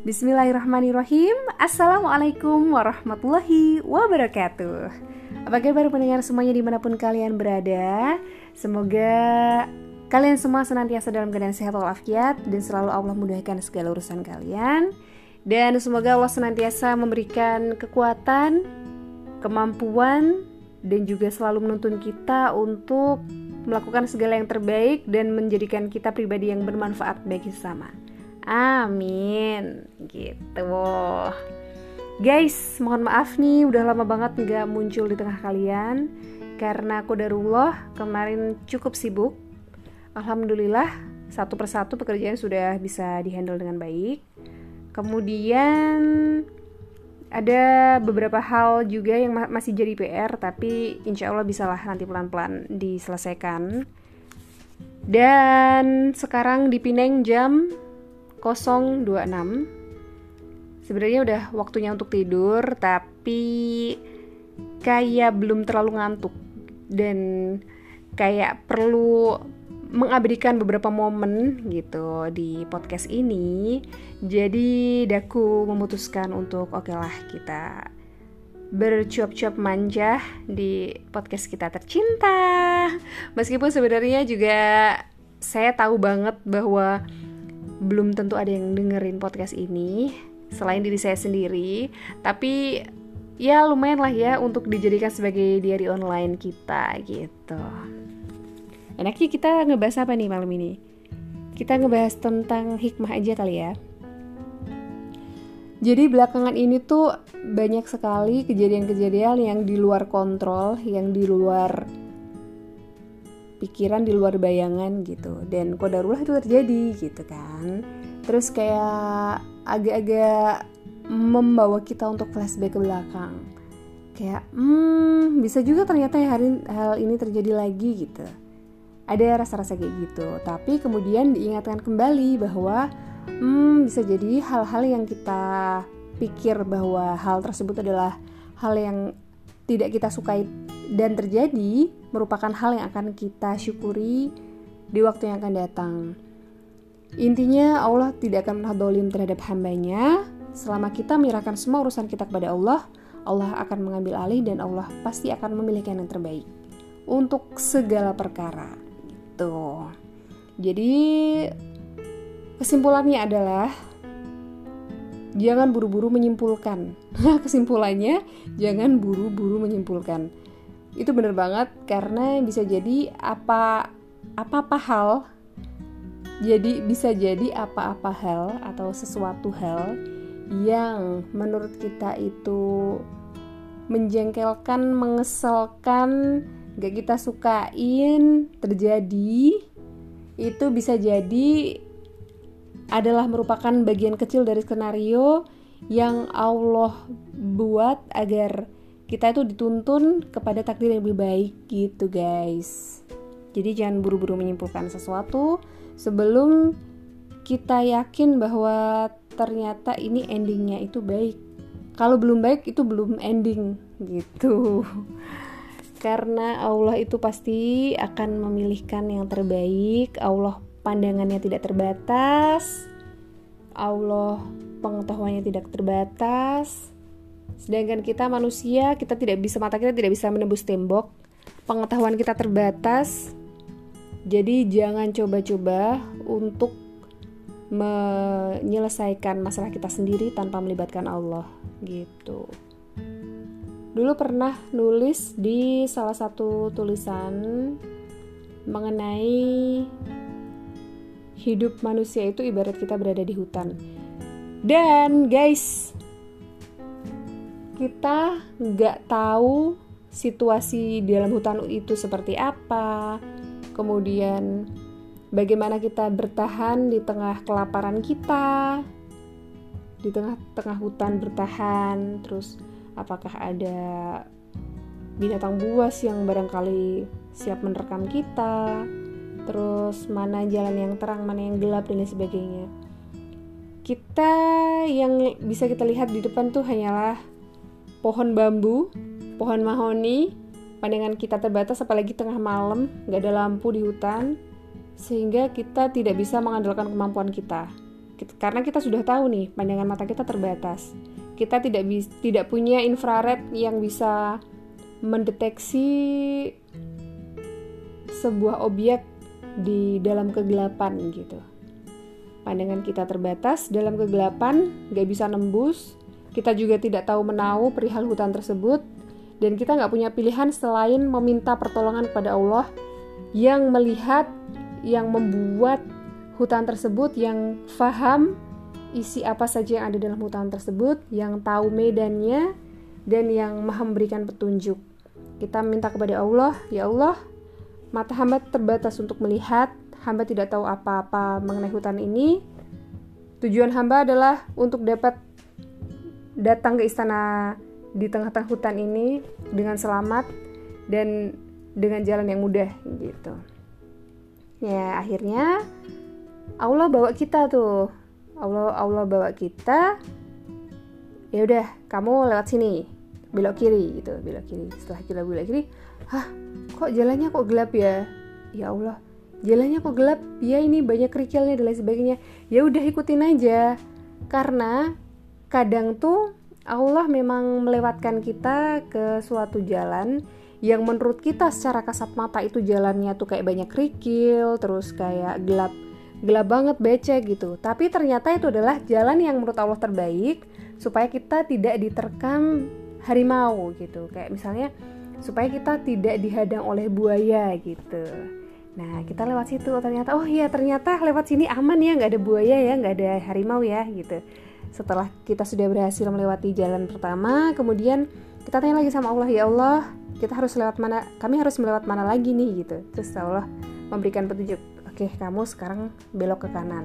Bismillahirrahmanirrahim. Assalamualaikum warahmatullahi wabarakatuh. Apa kabar pendengar semuanya di mana pun kalian berada? Semoga kalian semua senantiasa dalam keadaan sehat walafiat Dan selalu Allah mudahkan segala urusan kalian. Dan semoga Allah senantiasa memberikan kekuatan Kemampuan Dan juga selalu menuntun kita untuk melakukan segala yang terbaik dan menjadikan kita pribadi yang bermanfaat bagi sesama. Amin. Gitu. Guys, mohon maaf nih udah lama banget nggak muncul di tengah kalian karena aku darullah kemarin cukup sibuk. Alhamdulillah satu persatu pekerjaan sudah bisa dihandle dengan baik. Kemudian ada beberapa hal juga yang masih jadi PR tapi insya Allah bisalah nanti pelan-pelan diselesaikan. Dan sekarang di Pineng jam 026 sebenarnya udah waktunya untuk tidur tapi kayak belum terlalu ngantuk. Dan kayak perlu mengabadikan beberapa momen gitu di podcast ini. Jadi daku memutuskan untuk oke okay lah kita bercuap-cuap manja di podcast kita tercinta. Meskipun sebenarnya juga saya tahu banget bahwa belum tentu ada yang dengerin podcast ini selain diri saya sendiri. Tapi ya lumayan lah ya untuk dijadikan sebagai diary online kita gitu. Enaknya kita ngebahas apa nih malam ini? Kita ngebahas tentang hikmah aja kali ya. Jadi belakangan ini tuh banyak sekali kejadian-kejadian yang di luar kontrol, yang di luar pikiran di luar bayangan gitu. Dan kodarullah itu terjadi gitu kan. Terus kayak agak-agak membawa kita untuk flashback ke belakang. Kayak hmm bisa juga ternyata hari hal ini terjadi lagi gitu. Ada rasa-rasa kayak gitu. Tapi kemudian diingatkan kembali bahwa hmm bisa jadi hal-hal yang kita pikir bahwa hal tersebut adalah hal yang tidak kita sukai dan terjadi merupakan hal yang akan kita syukuri di waktu yang akan datang. Intinya Allah tidak akan pernah dolim terhadap hambanya. Selama kita menyerahkan semua urusan kita kepada Allah Allah akan mengambil alih dan Allah pasti akan memilihkan yang terbaik Untuk segala perkara. Gitu. Jadi kesimpulannya adalah Jangan buru-buru menyimpulkan. Kesimpulannya jangan buru-buru menyimpulkan itu bener banget karena bisa jadi apa apa apa hal jadi bisa jadi apa-apa hal atau sesuatu hal yang menurut kita itu menjengkelkan, mengesalkan, gak kita sukain terjadi itu bisa jadi adalah merupakan bagian kecil dari skenario yang Allah buat agar kita itu dituntun kepada takdir yang lebih baik gitu guys. Jadi jangan buru-buru menyimpulkan sesuatu sebelum kita yakin bahwa ternyata ini endingnya itu baik. Kalau belum baik itu belum ending gitu. Karena Allah itu pasti akan memilihkan yang terbaik. Allah pandangannya tidak terbatas. Allah pengetahuannya tidak terbatas Sedangkan kita manusia, kita tidak bisa mata kita tidak bisa menembus tembok. Pengetahuan kita terbatas. Jadi jangan coba-coba untuk menyelesaikan masalah kita sendiri tanpa melibatkan Allah gitu. Dulu pernah nulis di salah satu tulisan mengenai hidup manusia itu ibarat kita berada di hutan. Dan guys, kita nggak tahu situasi di dalam hutan itu seperti apa, kemudian bagaimana kita bertahan di tengah kelaparan kita, di tengah-tengah hutan bertahan, terus apakah ada binatang buas yang barangkali siap menerkam kita, terus mana jalan yang terang, mana yang gelap dan lain sebagainya. Kita yang bisa kita lihat di depan tuh hanyalah pohon bambu, pohon mahoni, pandangan kita terbatas apalagi tengah malam, gak ada lampu di hutan, sehingga kita tidak bisa mengandalkan kemampuan kita. karena kita sudah tahu nih pandangan mata kita terbatas kita tidak tidak punya infrared yang bisa mendeteksi sebuah objek di dalam kegelapan gitu pandangan kita terbatas dalam kegelapan gak bisa nembus kita juga tidak tahu menahu perihal hutan tersebut dan kita nggak punya pilihan selain meminta pertolongan kepada Allah yang melihat yang membuat hutan tersebut yang faham isi apa saja yang ada dalam hutan tersebut, yang tahu medannya dan yang maha memberikan petunjuk. Kita minta kepada Allah, ya Allah, mata hamba terbatas untuk melihat, hamba tidak tahu apa-apa mengenai hutan ini. Tujuan hamba adalah untuk dapat datang ke istana di tengah-tengah hutan ini dengan selamat dan dengan jalan yang mudah gitu. Ya, akhirnya Allah bawa kita tuh. Allah Allah bawa kita. Ya udah kamu lewat sini belok kiri gitu. Belok kiri. Setelah kita belok kiri hah kok jalannya kok gelap ya? Ya Allah jalannya kok gelap? Ya ini banyak kerikilnya dan lain sebagainya. Ya udah ikutin aja. Karena kadang tuh Allah memang melewatkan kita ke suatu jalan yang menurut kita secara kasat mata itu jalannya tuh kayak banyak kerikil terus kayak gelap gelap banget becek gitu. Tapi ternyata itu adalah jalan yang menurut Allah terbaik supaya kita tidak diterkam harimau gitu. Kayak misalnya supaya kita tidak dihadang oleh buaya gitu. Nah kita lewat situ ternyata oh iya ternyata lewat sini aman ya nggak ada buaya ya nggak ada harimau ya gitu setelah kita sudah berhasil melewati jalan pertama kemudian kita tanya lagi sama Allah ya Allah kita harus lewat mana? Kami harus melewat mana lagi nih? Gitu. Terus Allah memberikan petunjuk oke kamu sekarang belok ke kanan.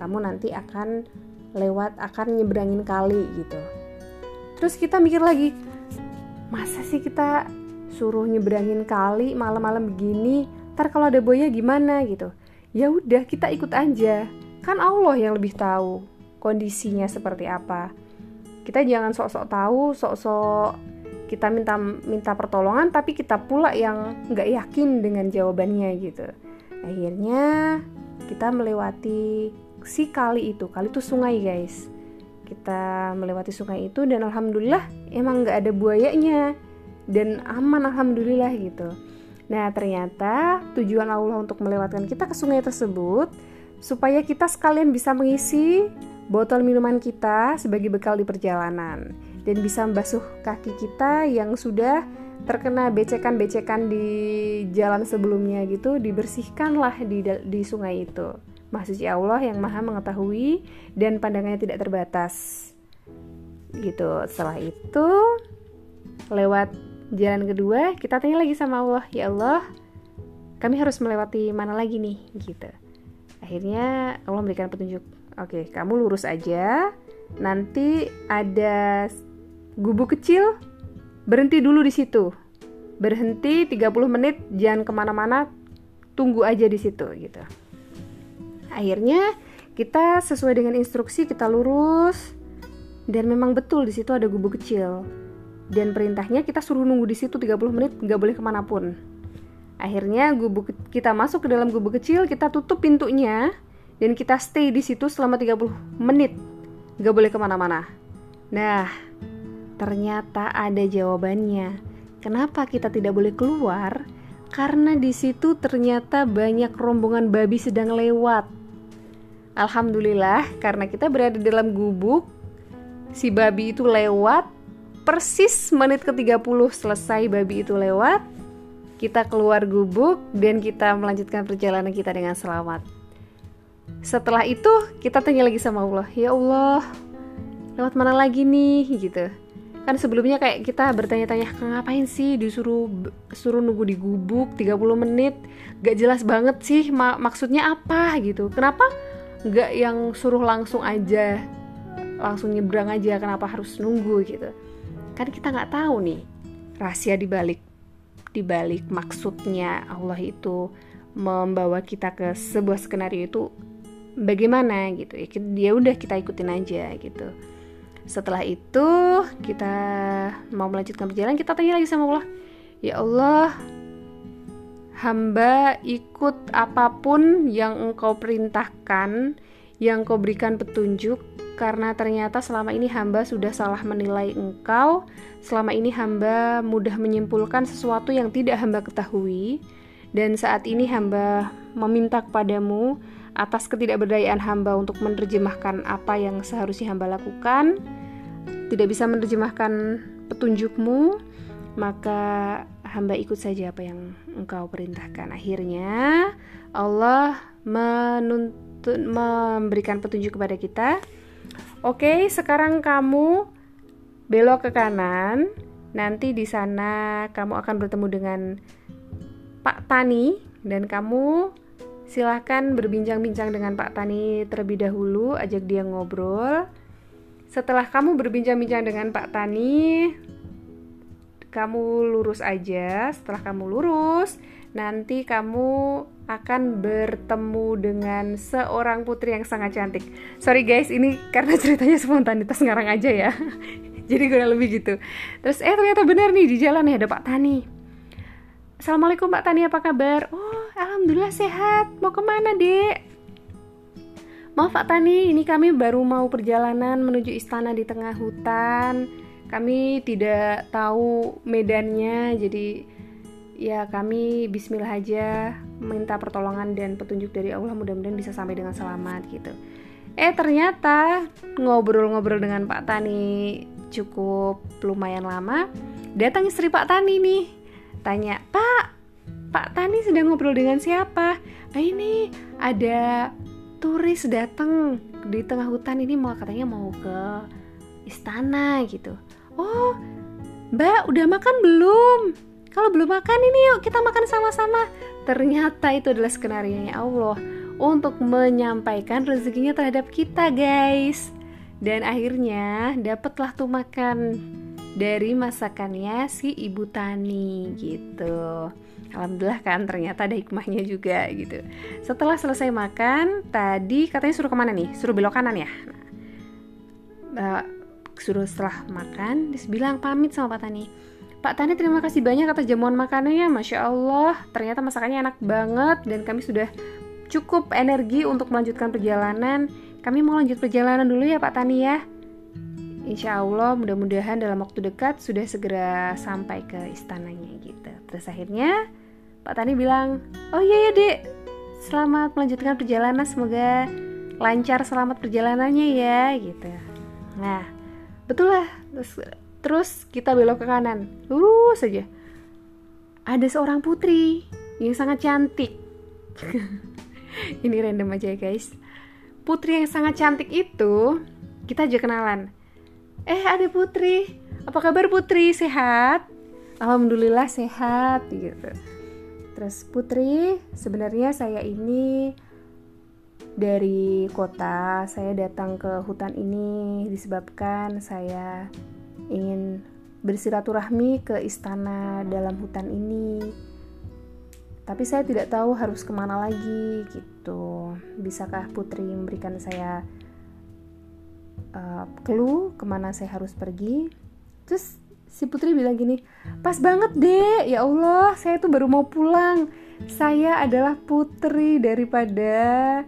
Kamu nanti akan lewat akan nyebrangin kali gitu. Terus kita mikir lagi masa sih kita suruh nyebrangin kali malam-malam begini? Ntar kalau ada buaya gimana? Gitu. Ya udah kita ikut aja. Kan Allah yang lebih tahu kondisinya seperti apa. Kita jangan sok-sok tahu sok-sok kita minta minta pertolongan tapi kita pula yang nggak yakin dengan jawabannya gitu. Akhirnya kita melewati si kali itu kali itu sungai guys. Kita melewati sungai itu dan alhamdulillah emang nggak ada buayanya dan aman alhamdulillah gitu. Nah ternyata tujuan Allah untuk melewatkan kita ke sungai tersebut supaya kita sekalian bisa mengisi botol minuman kita sebagai bekal di perjalanan dan bisa membasuh kaki kita yang sudah terkena becekan-becekan di jalan sebelumnya gitu dibersihkanlah di di sungai itu. Maksudnya Allah yang maha mengetahui dan pandangannya tidak terbatas. Gitu. Setelah itu lewat jalan kedua kita tanya lagi sama Allah ya Allah kami harus melewati mana lagi nih? Gitu. Akhirnya Allah memberikan petunjuk oke kamu lurus aja. Nanti ada gubuk kecil. Berhenti dulu di situ. Berhenti 30 menit jangan ke mana-mana. Tunggu aja di situ gitu. Akhirnya kita sesuai dengan instruksi kita lurus. Dan memang betul di situ ada gubuk kecil. Dan perintahnya kita suruh nunggu di situ 30 menit nggak boleh ke mana pun. Akhirnya gubuk kita masuk ke dalam gubuk kecil kita tutup pintunya dan kita stay di situ selama 30 menit nggak boleh ke mana-mana nah Ternyata ada jawabannya. Kenapa kita tidak boleh keluar? Karena di situ ternyata banyak rombongan babi sedang lewat. Alhamdulillah, karena kita berada dalam gubuk, si babi itu lewat persis menit ke-30 selesai babi itu lewat. Kita keluar gubuk dan kita melanjutkan perjalanan kita dengan selamat. Setelah itu, kita tanya lagi sama Allah, "Ya Allah, lewat mana lagi nih?" gitu. Kan sebelumnya kayak kita bertanya-tanya ngapain sih? Disuruh suruh nunggu di gubuk 30 menit. Gak jelas banget sih mak maksudnya apa gitu. Kenapa gak yang suruh langsung aja langsung nyebrang aja kenapa harus nunggu gitu. Kan kita nggak tahu nih rahasia dibalik dibalik maksudnya Allah itu membawa kita ke sebuah skenario itu bagaimana gitu. Ya dia udah kita ikutin aja gitu. Setelah itu kita mau melanjutkan perjalanan kita tanya lagi sama Allah. Ya Allah hamba ikut apa pun yang engkau perintahkan yang kau berikan petunjuk karena ternyata selama ini hamba sudah salah menilai engkau selama ini hamba mudah menyimpulkan sesuatu yang tidak hamba ketahui dan saat ini hamba meminta kepadamu atas ketidakberdayaan hamba untuk menerjemahkan apa yang seharusnya hamba lakukan tidak bisa menerjemahkan petunjukmu maka hamba ikut saja apa yang engkau perintahkan akhirnya Allah menuntut memberikan petunjuk kepada kita Oke, sekarang kamu belok ke kanan. Nanti di sana kamu akan bertemu dengan Pak Tani dan kamu silahkan berbincang-bincang dengan Pak Tani terlebih dahulu, ajak dia ngobrol. Setelah kamu berbincang-bincang dengan Pak Tani, kamu lurus aja. Setelah kamu lurus, nanti kamu akan bertemu dengan seorang putri yang sangat cantik. Sorry guys, ini karena ceritanya spontanitas ngarang aja ya. Jadi gue lebih gitu. Terus eh ternyata benar nih di jalan ya ada Pak Tani. Assalamualaikum Pak Tani apa kabar? Oh alhamdulillah sehat. Mau ke mana dek? Maaf Pak Tani, ini kami baru mau perjalanan menuju istana di tengah hutan. Kami tidak tahu medannya, jadi ya kami bismillah aja minta pertolongan dan petunjuk dari Allah mudah-mudahan bisa sampai dengan selamat gitu eh ternyata ngobrol-ngobrol dengan Pak Tani cukup lumayan lama datang istri Pak Tani nih tanya Pak Pak Tani sedang ngobrol dengan siapa nah ini ada turis datang di tengah hutan ini mau katanya mau ke istana gitu oh Mbak udah makan belum kalau belum makan ini yuk kita makan sama-sama. Ternyata itu adalah skenario nya Allah untuk menyampaikan rezekinya terhadap kita, guys. Dan akhirnya dapatlah tuh makan dari masakannya si ibu tani gitu. Alhamdulillah kan ternyata ada hikmahnya juga gitu. Setelah selesai makan, tadi katanya suruh ke mana nih? Suruh belok kanan ya. Nah, suruh setelah makan, dia bilang pamit sama Pak Tani Pak Tani terima kasih banyak atas jamuan makanannya Masya Allah ternyata masakannya enak banget dan kami sudah cukup energi untuk melanjutkan perjalanan kami mau lanjut perjalanan dulu ya Pak Tani ya Insya Allah mudah-mudahan dalam waktu dekat sudah segera sampai ke istananya gitu Terus akhirnya Pak Tani bilang Oh iya ya dek Selamat melanjutkan perjalanan Semoga lancar selamat perjalanannya ya gitu Nah betul lah Terus Terus kita belok ke kanan, lurus saja. Ada seorang putri yang sangat cantik. Ini random aja ya guys. Putri yang sangat cantik itu kita aja kenalan. Eh ada putri, apa kabar putri? Sehat? Alhamdulillah sehat gitu. Terus putri, sebenarnya saya ini dari kota, saya datang ke hutan ini disebabkan saya ingin bersiraturahmi ke istana dalam hutan ini. Tapi saya tidak tahu harus ke mana lagi gitu. Bisakah putri memberikan saya uh, clue ke mana saya harus pergi? Terus si putri bilang gini pas banget deh ya Allah saya tuh baru mau pulang. Saya adalah putri daripada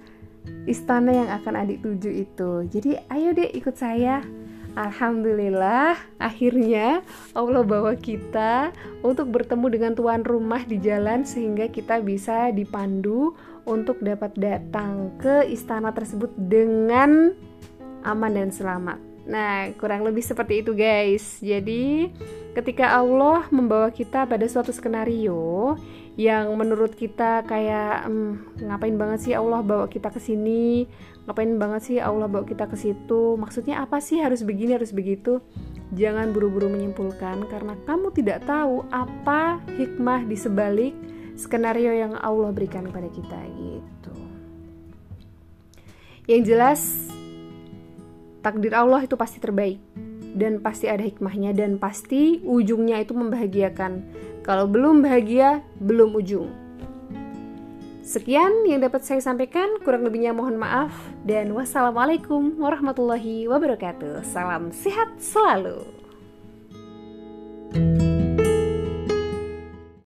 istana yang akan adik tuju itu. Jadi ayo deh ikut saya. Alhamdulillah, akhirnya Allah bawa kita untuk bertemu dengan tuan rumah di jalan sehingga kita bisa dipandu untuk dapat datang ke istana tersebut dengan aman dan selamat. Nah, kurang lebih seperti itu, guys. Jadi, ketika Allah membawa kita pada suatu skenario yang menurut kita kayak hmm, ngapain banget sih Allah bawa kita ke sini? Ngapain banget sih Allah bawa kita ke situ? Maksudnya apa sih harus begini harus begitu? Jangan buru-buru menyimpulkan karena kamu tidak tahu apa hikmah di sebalik skenario yang Allah berikan kepada kita gitu. Yang jelas takdir Allah itu pasti terbaik. Dan pasti ada hikmahnya dan pasti ujungnya itu membahagiakan. Kalau belum bahagia belum ujung. Sekian yang dapat saya sampaikan, kurang lebihnya mohon maaf. Dan wassalamualaikum warahmatullahi wabarakatuh. Salam sehat selalu.